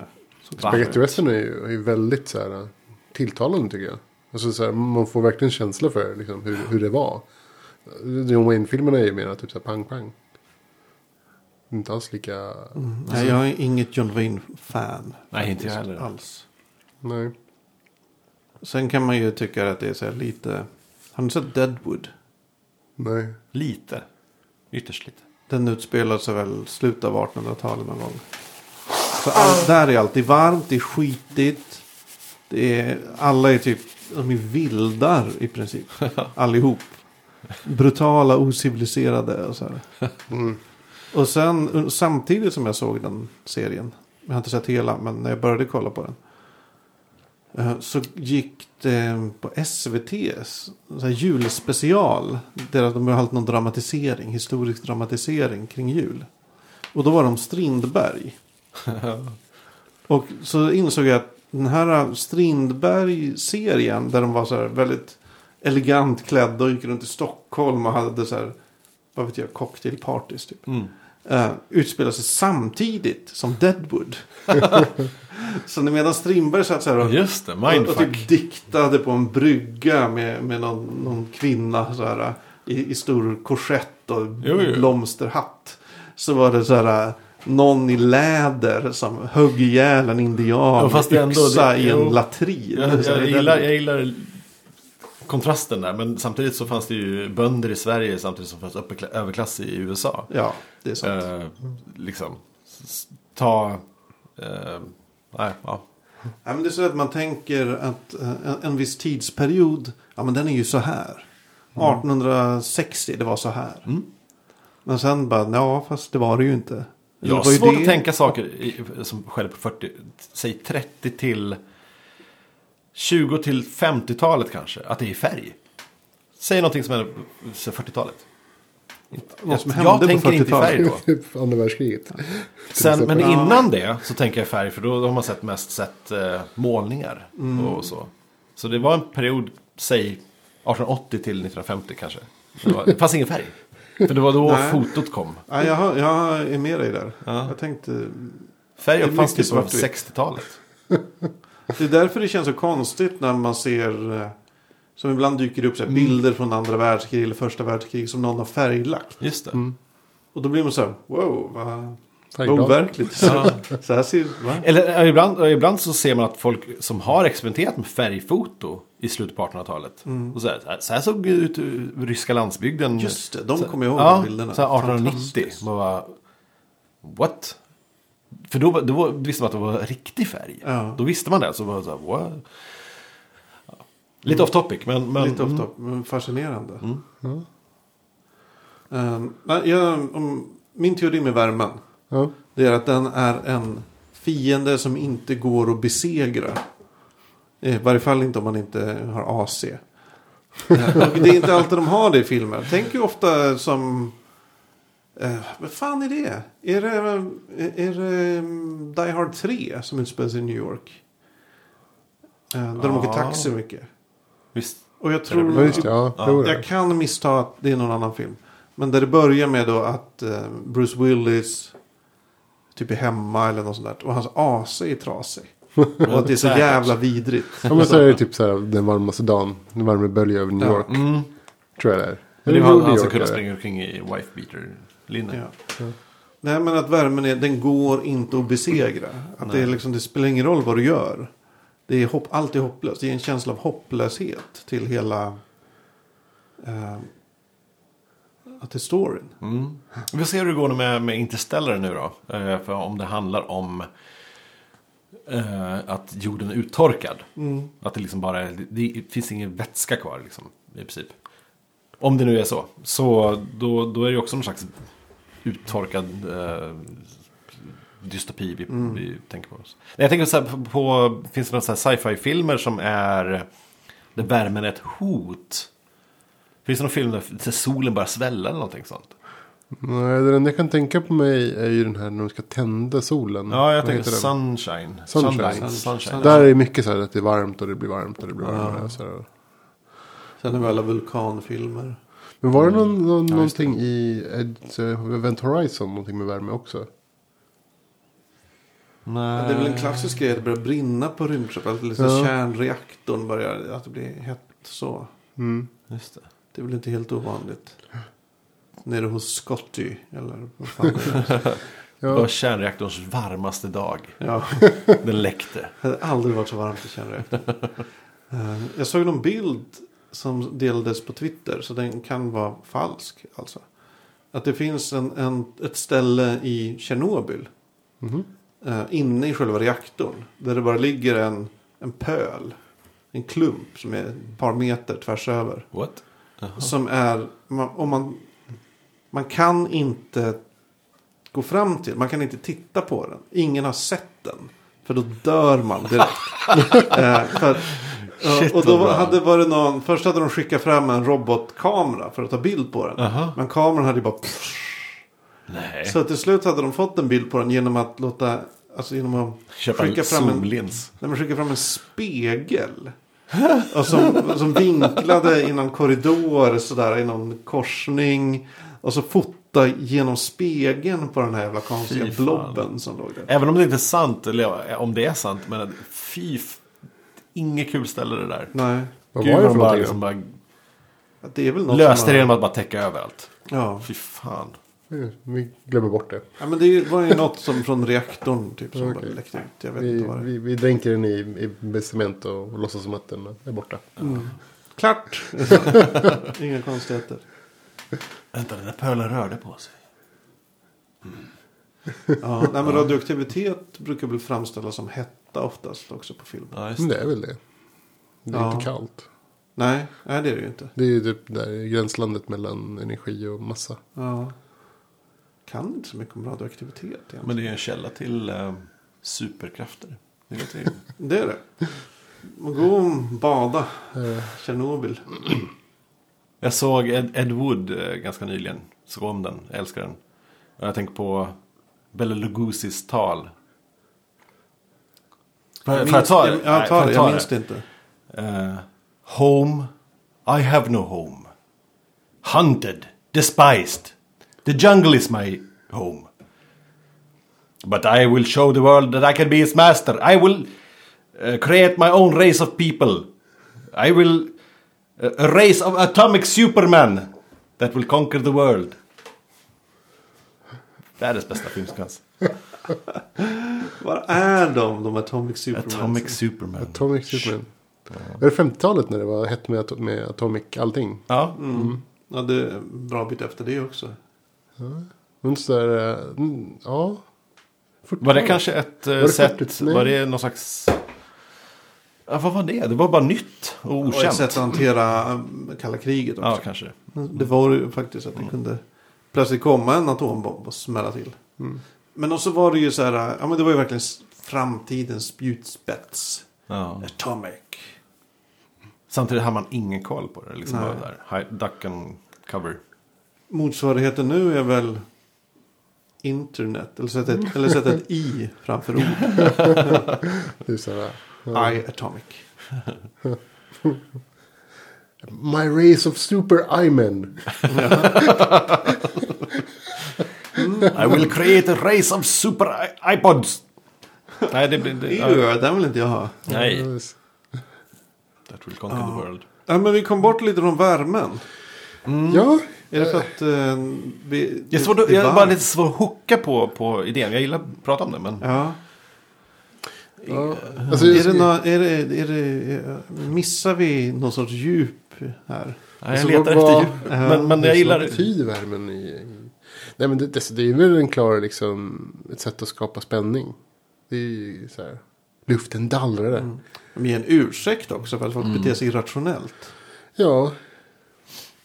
Spaghetti western är ju, är väldigt så här, tilltalande tycker jag. Alltså, så här, man får verkligen känsla för liksom, hur, hur det var. John Wayne-filmerna är ju mer typ så här pang pang. Inte alls lika... Nej, jag är inget John Wayne-fan. Nej, inte jag heller. Alls. Nej. Sen kan man ju tycka att det är så här lite... Har ni sett Deadwood? Nej. lite. Ytterst lite. Den utspelar sig väl slutet av 1800-talet någon gång. Så all, där är alltid varmt, det är skitigt. Det är, alla är typ, de är vildar i princip. Allihop. Brutala, ociviliserade och så här. Mm. Och sen samtidigt som jag såg den serien. Jag har inte sett hela, men när jag började kolla på den. eh, Så gick det på SVT, så här julspecial. Där de har hållit någon dramatisering, historisk dramatisering kring jul. Och då var de Strindberg. Och så insåg jag att den här Strindberg-serien, där de var så här väldigt elegant klädda och gick runt i Stockholm och hade så här, vad vet jag, cocktailpartys typ. Mm. Uh, utspelar sig samtidigt som Deadwood. så medan Strindberg satt så här och, Just det, och, och typ diktade på en brygga med, med någon, någon kvinna så här, i, i stor korsett och Jo, jo. blomsterhatt. Så var det så här någon i läder som högg ihjäl en indian Ja, med yxa i en latrin. Jag, jag, det- gillar, jag gillar kontrasten där. Men samtidigt så fanns det ju bönder i Sverige samtidigt som fanns överklass i USA. Ja, det är sant. Eh, liksom, ta... eh, nej, ja. Ja, men det är så att man tänker att eh, en, en viss tidsperiod, ja men den är ju så här. 1860, det var så här. Mm. Men sen bara, ja fast det var det ju inte. Jag har svårt det. att tänka saker i, som skedde på 40, säg 30 till 20 till 50-talet kanske. Att det är i färg. Säg någonting som är så 40-talet. Vad som Jag, hände jag på tänker inte i 40-talet. färg då. Andra världskriget. Sen, men innan det så tänker jag färg. För då, har man sett mest sett eh, målningar. Och så. så det var en period, säg 1880 till 1950 kanske. Det, var, det fanns ingen färg. För det var då Nej. fotot kom. Ja, jag, jag är med dig där. Ja. Jag tänkte, Färg Det är fanns mycket typ på svartvitt. 60-talet. det är därför det känns så konstigt när man ser, eh, som ibland dyker det upp så Mm. bilder från andra världskrig eller första världskrig som någon har färglagt. Just det. Mm. Och då blir man så här, wow, vad, vad overkligt. Så, så här ser va? Eller eh, ibland, eh, ibland så ser man att folk som har experimenterat med färgfoto i slutet på 1800-talet. Och så, här, så här såg det ut i ryska landsbygden. Just det, de kommer jag ihåg ja, de bilderna. Så här 1890. Fantastiskt. Man bara, what? För då, då, visste man att det var riktig färg. Ja. Då visste man det. Så var så här, what? Ja. Lite off topic. Men, men, Lite off mm. top, men fascinerande. Ehm, men jag, om, min teori med värmen. Ja. Det är att den är en fiende som inte går att besegra. I varje fall inte om man inte har AC. Eh, Och det är inte alltid de har det i filmer. Tänk ju ofta som... Eh, vad fan är det? Är det, är det um, Die Hard 3 som utspelar sig i New York? Eh, där de åker Ja. taxi mycket. Visst. Och jag Ja, tror... just det. Ja, Ja. jo, det. Jag kan missta att det är någon annan film. Men där det börjar med då att eh, Bruce Willis typ är hemma eller något sånt där. Och hans AC är trasig. Och att det är så jävla vidrigt. Ja, men så är det typ så här den varmaste dagen. Den varma bölja över New Ja. York. Mm. Tror jag det är. Men det var han, som kunde är springa omkring i wife beater linne. Ja. Nej men att värmen är, den går inte att besegra. Att det, är liksom, det spelar ingen roll vad du gör. Det är hopp, alltid hopplöst. Det är en känsla av hopplöshet till hela... Eh, är storyn. Mm. Vi får se hur det går med, med Interstellar nu då. Eh, för om det handlar om eh, att jorden är uttorkad. Mm. Att det liksom bara är, det, finns ingen vätska kvar liksom, i princip. Om det nu är så. Så då, då är det också någon slags uttorkad eh, dystopi vi, Mm. vi tänker på. Oss. Jag tänker så på, på, finns det några så här sci-fi-filmer som är där värmen är ett hot? Finns det någon film där solen bara sväller eller någonting sånt? Nej, det enda jag kan tänka på mig är ju den här när de ska tända solen. Ja, jag tänker? Sunshine. Sunshine. Sunshine. Sunshine. Där är det mycket så här att det är varmt och det blir varmt och det blir varmare. Så här. Sen har vi alla vulkanfilmer. Men var det någon, någon, Ja, just det. någonting i Ed- så Event Horizon, någonting med värme också? Nej. Det är väl en klassisk grej att det börjar brinna på rymdskepp. Att liksom Ja. kärnreaktorn börjar, att det blir hett så. Mm. Just det. Det är väl inte helt ovanligt. Nere hos Scotty. Eller vad fan det är. Det var Ja. kärnreaktorns varmaste dag. ja, Den läckte. det hade aldrig varit så varmt i kärnreaktorn. Eh, Jag såg någon bild som delades på Twitter. Så den kan vara falsk. Alltså. Att det finns en, en, ett ställe i Tjernobyl. Mhm. eh, inne i själva reaktorn. Där det bara ligger en, en pöl. En klump som är ett par meter tvärs över. What? Jaha. Som är, man, om man, man kan inte gå fram till, man kan inte titta på den. Ingen har sett den. För då dör man direkt. eh, för, ja, Shit, och då hade varit någon, först hade de skickat fram en robotkamera för att ta bild på den. Jaha. Men kameran hade ju bara... Nej. Så till slut hade de fått en bild på den genom att låta, alltså genom att Köpa en skicka fram en- zoomlins. när man skickar fram en spegel. Och som, som vinklade i någon korridor sådär i någon korsning. Och så fota genom spegeln på den här jävla konstiga blobben som låg där. Även om det inte är sant, eller om det är sant. Men fy, inget kul ställe det där. Nej, Vad Gud, var det man för bara, någonting? liksom bara det är väl något löste det genom att bara täcka överallt. Ja. Fy fan. Vi glömmer bort det. ja, men det var ju något som från reaktorn typ som bara läckte ut. Jag vet Vi, inte vad det är. vi, vi dränker den i, i cement och, och låtsas som att den är borta. Klart! Inga konstigheter. Vänta, den där pölen rörde på sig. Ja, nej, men radioaktivitet brukar väl framställas som hetta oftast också på film. Ja, det. det är väl det. Det är Ja. inte kallt. Nej, nej det är det ju inte. Det är ju typ där gränslandet mellan energi och massa. Ja. Kan inte så mycket om radioaktivitet egentligen. Men det är en källa till eh, superkrafter. Det vet ju. Det är det. Gå och bada. Eh, Tjernobyl. Jag såg Ed, Ed Wood eh, ganska nyligen. Såg om den, jag älskar den. Och jag tänker på Bela Lugosi's tal. Får jag, får jag ta det? Jag, jag Nej, tar ta jag minns det inte. Eh, home, I have no home. Hunted, despised. The jungle is my home. But I will show the world that I can be its master. I will uh, create my own race of people. I will uh, a race of atomic superman that will conquer the world. Världens bästa filmsekvens. Var är de, de Atomic Superman? Atomic superman. Atomic Superman. Var det 50-talet när det var hett med, med Atomic allting? Ja, Mm. Ja, det är bra bit efter det också. Men så där, eh, mm, ja. Var det kanske ett uh, det sätt, 40? Nej. var det någon slags... Ja, vad var det? Det var bara nytt och Och ett okänt. sätt att hantera um, kalla kriget också. Ja, kanske. Det var ju faktiskt att det kunde plötsligt komma en atombomb och smälla till. Men också var det ju så här, ja men det var ju verkligen framtidens spjutspets. Ja. Atomic. Samtidigt har man ingen koll på det. Liksom där. Hi- Duck and cover. Motsvarigheten nu är väl internet. Eller sätta ett, eller sätta ett i framför ord. Det är så här, I atomic. My race of super I-men. I will create a race of super iPods. Nej, det blir... Det, den vill inte jag ha. Nej. That will conquer the world. Ja, men vi kom bort lite från värmen. Ja, Är det för att eh, vi... Jag är, svår, det är jag är bara lite svår att hooka på, på idén. Jag gillar att prata om det, men... Ja. ja. Alltså, Är det nå, är det, är det, missar vi någon sorts djup här? Nej, jag Alltså, letar vad- efter djup. Ja, Men, men jag gillar... betyder värmen i... i... Nej men det, det, det är väl en klar liksom, ett sätt att skapa spänning. Det är ju så här. Luften dallrar. Mm. Med en ursäkt också för att folk beter sig irrationellt. Ja.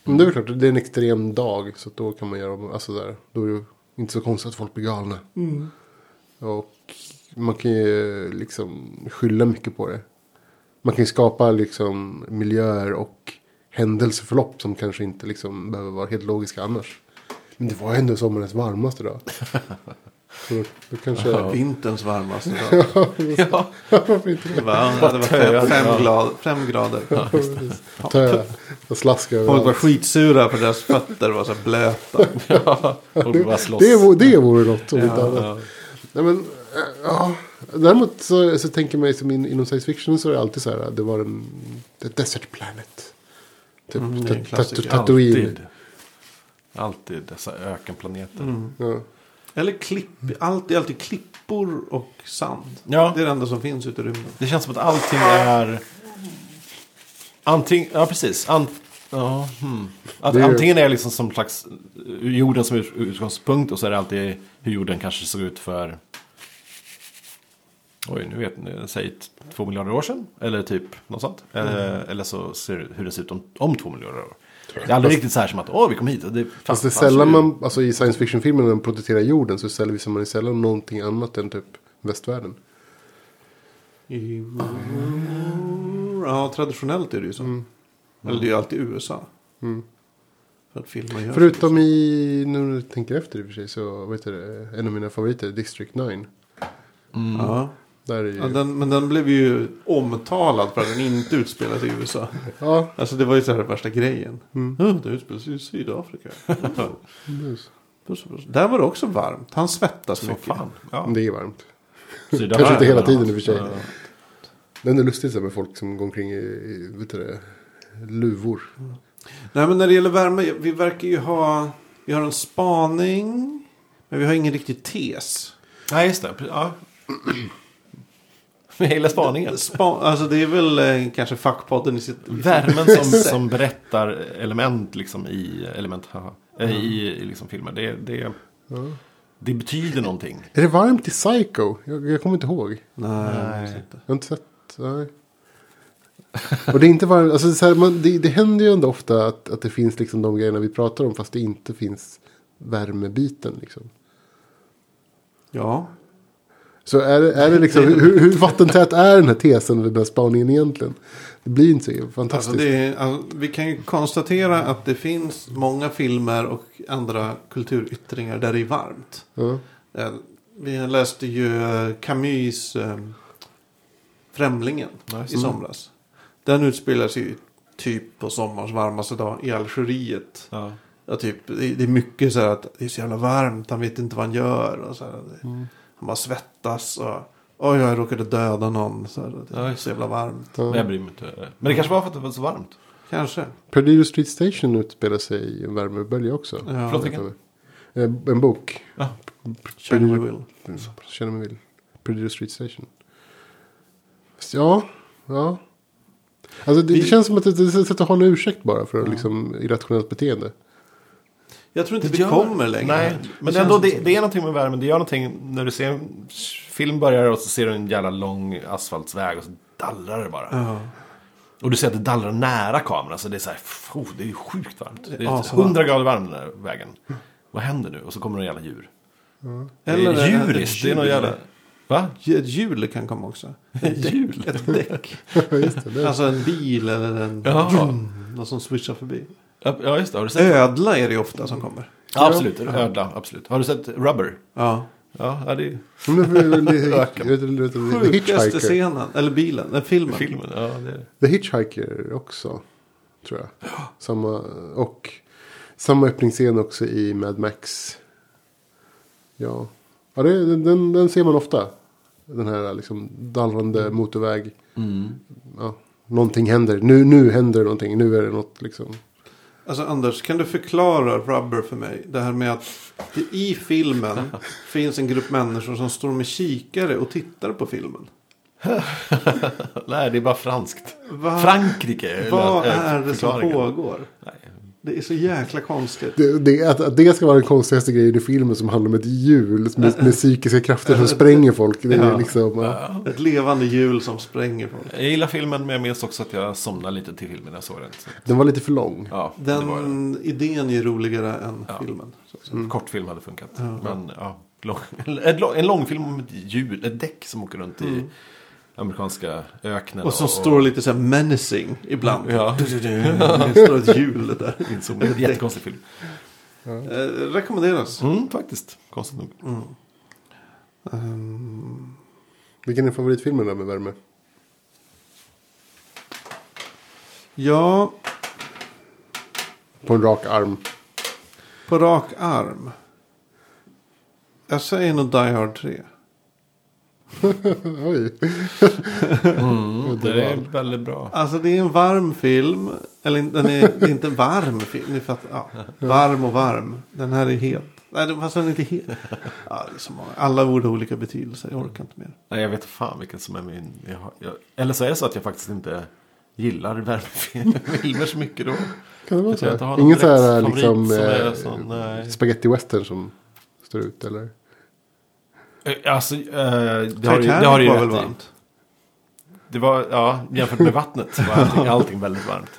Men det är klart, det är en extrem dag. Så då kan man göra, alltså där, då är det inte så konstigt att folk blir galna. Och man kan ju liksom skylla mycket på det. Man kan ju skapa liksom miljöer och händelseförlopp som kanske inte liksom behöver vara helt logiska annars. Men det var ändå sommarens varmaste dag. Så då kanske... Vinterns varmaste dag. Ja, Varför inte Det det? var, det var fem, fem, Ja. grad, fem grader. Tö och slaska Folk var skitsura för deras fötter var så blöta. och bara slåss. Det, vore- det vore något om inte Ja, annat. Ja. Nej, men, ja. Däremot så, så tänker man som in, inom science fiction så är det alltid så här. Det var en the desert planet. Typ Mm, det Tatooine. Alltid. Alltid dessa ökenplaneter. Mm. Ja. Eller klipp, allt, det är alltid klippor och sand. Ja. Det är det enda som finns ute i rymden. Det känns som att allting är... Antingen, ja precis. Ant, ja, hmm. att, Det är- Antingen är det liksom som slags jorden som ut- utgångspunkt och så är det alltid hur jorden kanske såg ut för... Oj, nu vet ni, säg två miljarder år sedan. Eller typ något sånt. Eller, eller så ser det hur det ser ut om, om två miljarder år. Det är aldrig riktigt så här som att åh, vi kom hit. och Det, Fast det är sällan man, alltså i science fiction filmen när de porträtterar jorden så visar man ju sällan någonting annat än typ västvärlden. Ja, traditionellt är det ju så. Eller det är ju alltid USA. För att filma Förutom i, nu när jag tänker efter i och för sig så, heter det, en av mina favoriter, District 9. Ja. Där är ju... Ja, den, men den blev ju omtalad för att den inte utspelar sig i USA. Ja, Alltså det var ju så här värsta grejen. Mm. Ja, det utspelar sig i Sydafrika. puss. Där var det också varmt. Han svettas Så mycket. fan. Ja. det är varmt. Sydafrika. Kanske inte hela tiden i och för sig. Ja. Det är ändå lustigt med folk som går omkring i, i vet du det, luvor. Nej men när det gäller värme. Vi verkar ju ha. Vi har en spaning. Men vi har ingen riktig tes. Nej, just det. Ja. Med hela spaningen. Spa, alltså det är väl eh, kanske fackpodden i sitt... Värmen som, som berättar element liksom i element haha, äh, i, i liksom filmer. Det, det, det betyder någonting. Är det varmt i Psycho? Jag, jag kommer inte ihåg. Nej. Jag har inte sett. Nej. Och det är inte varmt. Alltså, så här, man, det, det händer ju ändå ofta att, att det finns liksom de grejerna vi pratar om. Fast det inte finns värmebiten. Liksom. Ja. Så är det, är det liksom, hur, hur vattentät är den här tesen med den här spaningen egentligen? Det blir inte så fantastiskt. Alltså är, alltså, vi kan ju konstatera att det finns många filmer och andra kulturyttringar där det är varmt. Eh, Vi läste ju eh, Camus eh, Främlingen i somras. Den utspelar sig typ på sommarens varmaste dag i Algeriet. Ja. Ja, typ, det, är mycket så här att det är så jävla varmt, han vet inte vad han gör. Och så här, det, Han bara svettas och oj, jag råkade döda någon. Så här, det är Ja, så jävla varmt. Ja. Men jag bryr mig inte. Men det kanske var för att det var så varmt. Kanske. Perdido Street Station utspelar sig i en värmebölja också. Ja. Förlåt, vilken? Eh, En bok. Ja. Chernobyl. Känner mig vill. Perdido Street Station. Ja, ja. Alltså det, Vi- det känns som att det, det är ett sätt att ha en ursäkt bara för liksom irrationellt beteende. Jag tror inte Det vi gör- kommer längre. Nej, men känns ändå det, det är någonting med värmen. Det gör någonting när du ser en film börjar och så ser du en jävla lång asfaltsväg och så dallrar det bara. Ja. Och du ser att det dallrar nära kameran så det är så här, oh, det är sjukt varmt. Det Ja, är varmt. 100 grader varm den här vägen. Vad händer nu? Och så kommer det en jävla djur. Eller det är ett djuriskt, det är någon jävla... Va? Ett hjul kan komma också. Ett hjul? Ett däck. Just det, det. Alltså en bil eller en... Jaha. Någon som swishar förbi. Ja, just det. Har du sett? Ödla är det ju ofta som kommer. Ja, absolut. Ödla, absolut. Har du sett Rubber? Ja. Ja, det är The Sjukaste scenen. Eller bilen. Eller filmen. filmen. Ja, det är... The Hitchhiker också. Tror jag. Samma, och samma öppningsscen också i Mad Max. Ja, ja det, den, den ser man ofta. Den här liksom dallrande motorväg. Ja, någonting händer. Nu, nu händer någonting. Nu är det något liksom. Alltså Anders, kan du förklara Rubber för mig? Det här med att det i filmen finns en grupp människor som står med kikare och tittar på filmen. Nej, det är bara franskt. Va? Frankrike. Vad är det som pågår? Nej. Det är så jäkla konstigt. Det, det, att, att det ska vara den konstigaste grejen i filmen som handlar om ett hjul med, med psykiska krafter som spränger folk. Det är Ja. liksom, ja. Ett levande hjul som spränger folk. Jag gillar filmen, men jag minns också att jag somnade lite till filmen när jag såg den. Så, Den var lite för lång. ja, den. Den idén är roligare än Ja. filmen. En kortfilm hade funkat. Men ja, lång, en, lång- en långfilm om ett hjul, ett däck som åker runt i amerikanska öknen. Och som står lite så här menacing ibland. Ja, Det står ett hjul där. Jättekonstig film. Eh, rekommenderas. Mm, faktiskt. Konstigt nog. Ehm, Vilken är favoritfilmen där med värme? ja, På en rak arm. på rak arm. Jag säger nog Die Hard 3. Oj. Mm, det är väldigt bra. Alltså det är en varm film. Eller den är, det är inte en varm film. Ni fattar, ja. Varm och varm. Den här är het. Nej, fast den är inte het. Ja, det är så många. Alla ord har olika betydelser. Jag orkar inte mer. Nej, jag vet fan vilken som är min... Jag, har- jag, eller så är det så att jag faktiskt inte gillar värmefilmer så mycket då. Kan det vara så? någon så här liksom eh, spaghetti western som står ut eller? Eh, Alltså, eh, det har, ju- det har du ju var väl rätt i. varmt? Det var, ja, jämfört med vattnet var allting, allting väldigt varmt.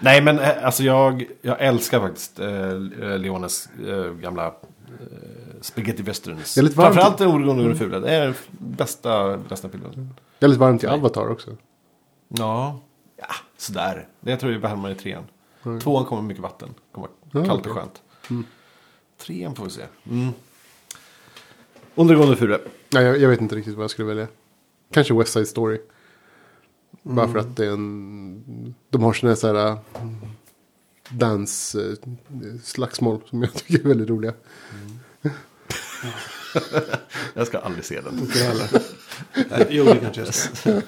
Nej, men eh, alltså jag, jag älskar faktiskt eh, Leones eh, gamla eh, spaghetti westerns. Det är lite varmt. Framförallt Den ordgående och den fula. Det är den bästa, bästa filmen. Det är lite varmt i Avatar också. Ja, ja, sådär. Det jag tror jag är varmare i trean. Tvåan kommer mycket vatten. Kommer Ja, kallt okej. och skönt. Trean får vi se. Mm. Undergående fura. Nej, jag, jag vet inte riktigt vad jag skulle välja. kanske West Side Story. Bara för att det är en... De har här så här... Dans eh, slagsmål som jag tycker är väldigt roliga. Jag ska aldrig se den. Inte heller. Jo, det kanske jag ska.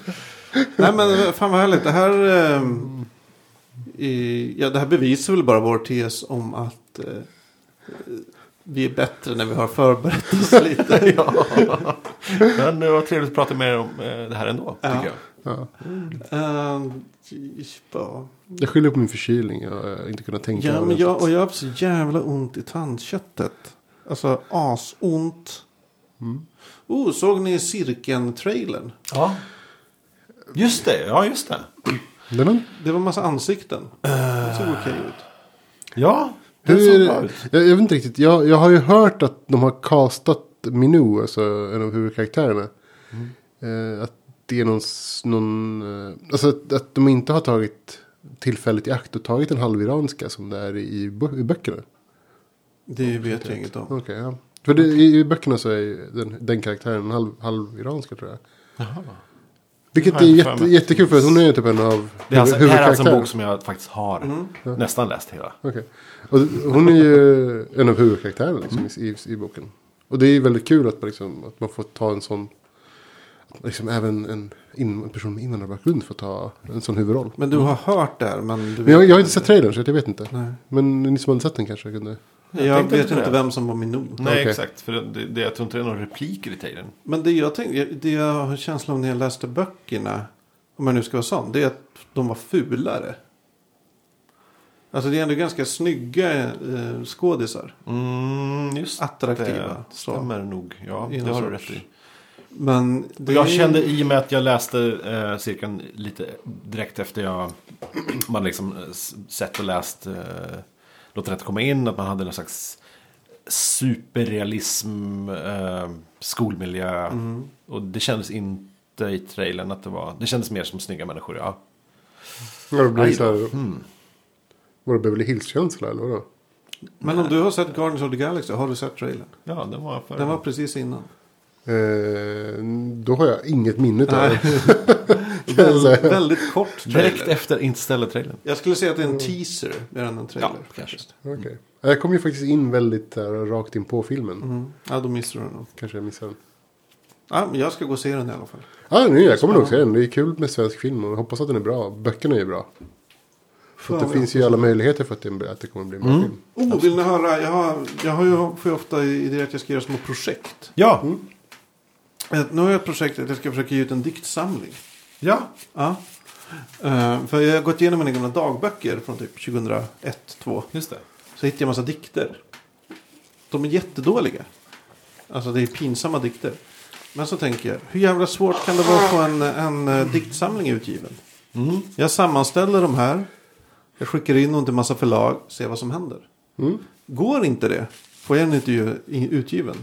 Nej, men fan vad härligt. Det här, eh, i, ja, det här bevisar väl bara vår tes om att eh, vi är bättre när vi har förberett oss lite. ja. Men det var trevligt att prata med er om eh, det här ändå. Ja. Tycker jag. Ja. Eh, ja, Jag skyller på min förkylning. Jag har inte kunnat tänka ja, men jag, och jag har så jävla ont i tandköttet. Alltså asont. Oh, såg ni Cirkeln-trailern? Ja. Just det, ja just det. Det var massa ansikten. Det såg okej ut. Ja, hur, jag, jag vet inte riktigt. Jag, jag har ju hört att de har castat Minou, alltså en av huvudkaraktärerna. Eh, att det är någon, någon eh, alltså att, att de inte har tagit tillfället i akt och tagit den halviranska som det är i, i böckerna. Det vet jag inget om. Okej, ja. För det, i, i böckerna så är den, den karaktären halv, halviranska tror jag. Jaha. Vilket Har är jätte, jättekul för att hon är ju typ en av Det är, alltså, det huvud- här är alltså en bok som jag faktiskt har nästan läst hela. Okej. Och hon är ju en av huvudkaraktärerna liksom, i, i, i boken. Och det är ju väldigt kul att man, liksom, att man får ta en sån... Liksom även en, in, en person med invandrarbakgrund får ta en sån huvudroll. Men du har hört det här, men du Men jag, jag har inte sett trailern så jag vet inte. Nej. Men ni som hade sett den kanske kunde... Jag Jag, vet inte det. vem som var min not. Nej, Okej. exakt. För det, det, jag tror inte det är några repliker i trailern. Men det jag, tänkte, det jag har känslan av när jag läste böckerna, om jag nu ska vara sån, det är att de var fulare. Alltså det är ändå ganska snygga eh, skådisar. Mm, just Attraktiva. det. Så. Stämmer nog. Ja, I det har du sorts- rätt i. Men det jag kände i och med att jag läste eh, cirkeln lite direkt efter jag man liksom eh, sett och läst eh, Låt rätt komma in. Att man hade någon slags superrealism, eh, skolmiljö. Mm. Och det kändes inte i trailern att det var. Det kändes mer som snygga människor. Ja. Ja, det blir så här, Var det Beverly Hills-känsla eller vadå? Men om du har sett Guardians of the Galaxy, har du sett trailern? ja, den var för... Den var precis innan. Eh, då har jag inget minne av det. Kan jag säga. Väldigt kort trailer. Direkt efter Interstellar-trailern. Jag skulle säga att det är en teaser mer än en trailer. Ja, kanske. Okej. Jag kom ju faktiskt in väldigt där, rakt in på filmen. Mm. Ja, då missar du den. Kanske jag missade den. Ja, men jag ska gå och se den i alla fall. Ja, nu, jag kommer nog se den. Det är kul med svensk film och jag hoppas att den är bra. Böckerna är bra. För det finns ju alla möjligheter för att det, att det kommer bli en bra Mm. film. Oh, vill ni höra? Jag, har, jag har ju, får ju ofta idéer att jag ska göra små projekt. Ja, Eh, Nu har jag ett projekt att jag ska försöka ge ut en diktsamling. Ja. Ja. Eh, för jag har gått igenom mina gamla dagböcker från typ 2001, 2002. just det. Så hittade jag en massa dikter. De är jättedåliga. Alltså det är pinsamma dikter. Men så tänker jag, hur jävla svårt kan det vara att få en, en eh, diktsamling utgiven? Mm. Jag sammanställer de här. Jag skickar in dem till massa förlag. Ser vad som händer. Mm. Går inte det. Får jag den inte utgiven.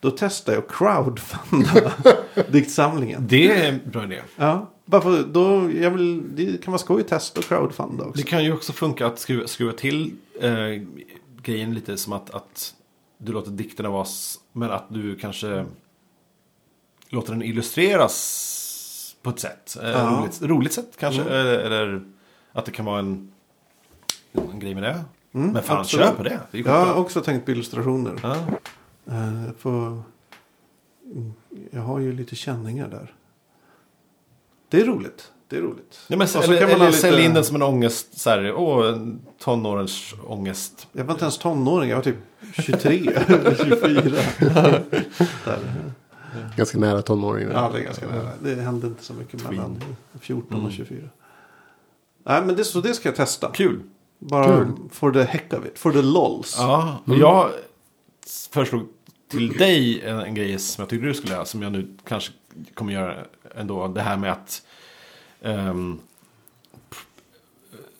Då testar jag crowdfunda diktsamlingen. Det är en bra idé. Ja, bara för, då, jag vill, det kan vara skoj att testa och crowdfunda också. Det kan ju också funka att skruva, skruva till eh, grejen lite som att, att du låter dikterna vara, men att du kanske låter den illustreras på ett sätt. Eh, Ja. roligt, roligt sätt kanske. Mm. Eller, eller att det kan vara en, en grej med det. Mm, men fan, absolut. kör på det. det Jag har också tänkt på illustrationer. ja. Eh, för, mm, jag har ju lite känningar där. Det är roligt. Det är roligt. Nej, men, så eller kan man ha eller sälj lite- in den som en ångest. Så här, åh, en tonårens ångest. Jag var inte ens tonåring. Jag var typ 23 eller 24. där. Ganska nära tonåringen. Ja, det är ganska nära. Det hände inte så mycket mellan 14 och Mm. 24. Nej, men det, så det ska jag testa. Kul. Bara Kul. for the heck of it. For the lols. Ja, och jag föreslog till dig en, en grej som jag tyckte du skulle göra. Som jag nu kanske kommer göra ändå. Det här med att ehm,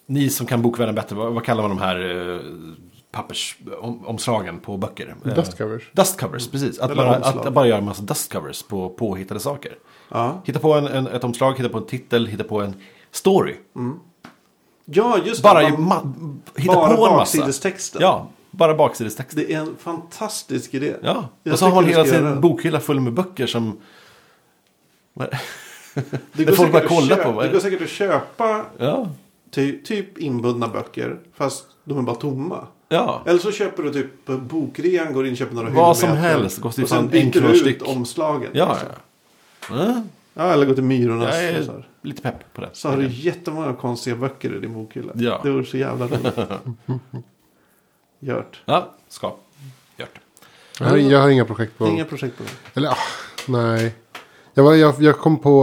ni som kan bokvärlden bättre. Vad, vad kallar man de här uh, pappersomslagen på böcker? Eh, Dust covers. Dust covers, precis. Att bara, att bara göra en massa dust covers på påhittade saker. Ja. Hitta på en, en, ett omslag, hitta på en titel, hitta på en story. ja, just Bara, det. ju Man- ma- hitta bara på en massa. baksidestexten. Ja, bara baksidestext. Det är en fantastisk idé. Ja, Jag och så har man hela sin bokhylla full med böcker som Det Det folk bara kollar på, Det går säkert att köpa Ja. ty, typ inbundna böcker. Fast de är bara tomma. Ja. Eller så köper du typ bokrean, går in och köper några Vad som helst, kostar ju Och sen byter du ut omslagen. Ja, liksom. ja. ja. ja, eller gå till Myrornas. Jag är så, lite pepp på det. så har du jättemånga konstiga böcker i din bokhylla. Ja. Det vore så jävla roligt. Gjort. Ja, ska. Gjort. Jag har, jag har inga projekt på... Inga projekt på det. Eller ah, nej. Jag, var, jag, jag kom på...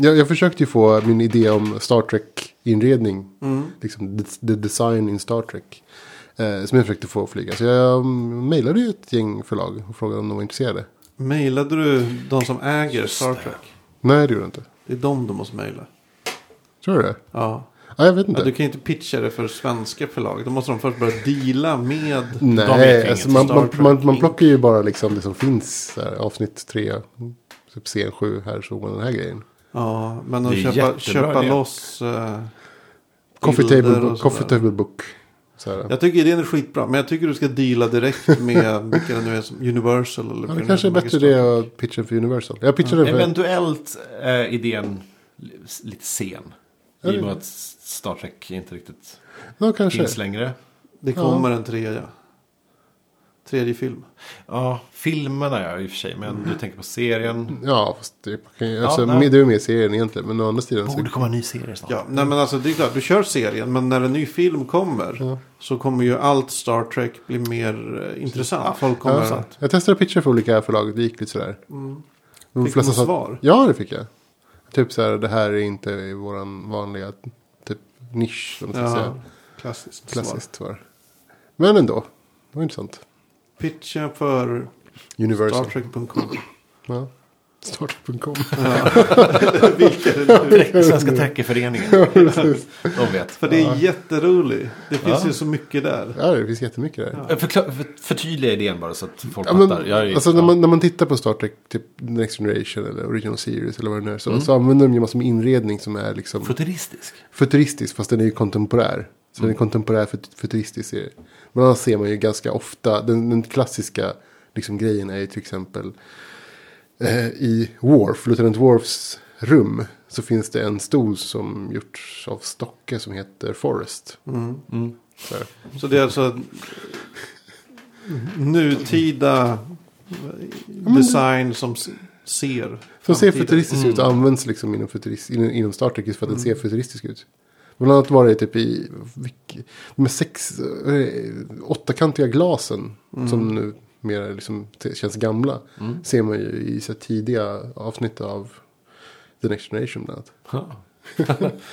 Jag, jag försökte ju få min idé om Star Trek-inredning. Mm. Liksom the, the design in Star Trek. Eh, som jag försökte få flyga. Så jag um, mejlade ju ett gäng förlag och frågade om de var intresserade. Mailade du de som äger Star Trek? Nej, det gjorde jag inte. Det är de du måste mejla. Tror du det? Ja. Ja, jag vet inte. ja. Du kan ju inte pitcha det för svenska förlag. Då måste de först börja deala med... Nej, alltså man, man, man, man plockar ju bara liksom det som finns. Så här, avsnitt tre, typ scen sju, här såg man den här grejen. Ja, men att köpa, köpa loss... Uh, Coffee table, coffee table book. Så här. Jag tycker idén är skitbra. Men jag tycker du ska deala direkt med vilka det nu är som Universal. Eller Ja, det kanske är bättre det Trek. att pitcha för Universal. Jag pitchade för... Eventuellt är idén li- lite sen. Ja, I och med att Star Trek inte riktigt Ja, kanske. finns längre. Det kommer en tredje. Tredje film. Ja, filmerna ja, i och för sig. Men du tänker på serien. Ja, fast det, kan, alltså, nej. det är mer serien egentligen. Men å andra sidan så... Borde komma en ny serie snart. Ja, nej men alltså det är klart. Du kör serien. Men när en ny film kommer. Ja. Så kommer ju allt Star Trek bli mer eh, intressant. Folk kommer... Ja, jag testade pitcha för olika förlag. Det gick lite sådär. Mm. De Fick du något svar? Ja, det fick jag. Typ så här, det här är inte i våran vanliga typ nisch. Som Ja, säga. klassiskt. Klassiskt svar. Men ändå. Det var intressant. Pitcha för Universal. StarTrek.com. Ja. Startup.com. Trek- Svenska Trekkerföreningen. De vet. För det är jätteroligt. Det finns Ja. ju så mycket där. Ja, det finns jättemycket där. Jag Förklar, för, förtydliga idén bara så att folk Ja, men, alltså när ja. man, när man tittar på Star Trek, typ Next Generation eller Original Series eller vad det nu är. Så, Mm. så använder de ju massor med inredning som är liksom Futuristisk. futuristisk fast den är ju kontemporär. Så Mm. den är kontemporär fut- futuristisk serie. Men annars ser man ju ganska ofta, den, den klassiska liksom, grejen är ju till exempel i Worf, Lieutenant Worfs rum. Så finns det en stol som gjorts av Stocke som heter Forest. Mm. Mm. Så. Så det är alltså nutida design som ser. Som ser futuristisk ut och används liksom inom, futurist, inom, inom Star Trek just för att den ser futuristisk ut. Bland annat var det typ i de sex, eh, åttakantiga glasen som nu mer liksom känns gamla. Ser man ju i så tidiga avsnitt av The Next Generation bland annat. Ja.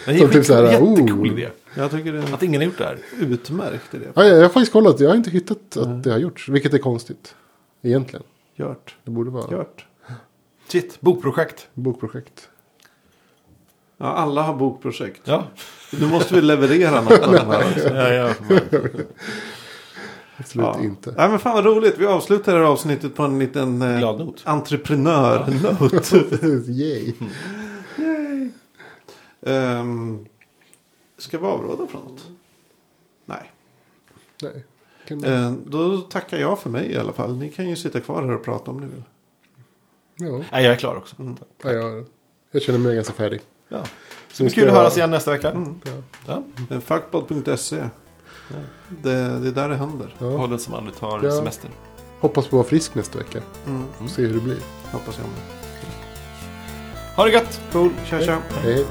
Det är Som typ så här, jättecool oh. idé. Jag tycker det Att ingen har gjort det här. utmärkt idé. Ja, jag, jag har faktiskt kollat, jag har inte hittat att det har gjorts. Vilket är konstigt. Egentligen. Gjort. Det borde vara Gjort. Shit, bokprojekt. bokprojekt. Ja, alla har bokprojekt. Ja. Nu måste vi leverera något av de här också. ja, ja. Absolut Ja. inte. Nej men fan vad roligt. Vi avslutar det här avsnittet på en liten eh, Glad not. entreprenörnot. Yay. um, ska vi avrunda från något? Nej. Nej. Kan, Eh, då tackar jag för mig i alla fall. Ni kan ju sitta kvar här och prata om ni vill. ja, Nej, jag är klar också. ja, jag, jag känner mig ganska färdig. Ja. Så kul att höras igen nästa vecka. Ja. Ja. Eh, Fuckbot.se. Det, det är där det händer. Ja. Podden som aldrig tar Ja. semester. Hoppas på att vara frisk nästa vecka. Mm. Och se hur det blir. Hoppas jag med. Ha det gött! Cool, tja tja. Hej.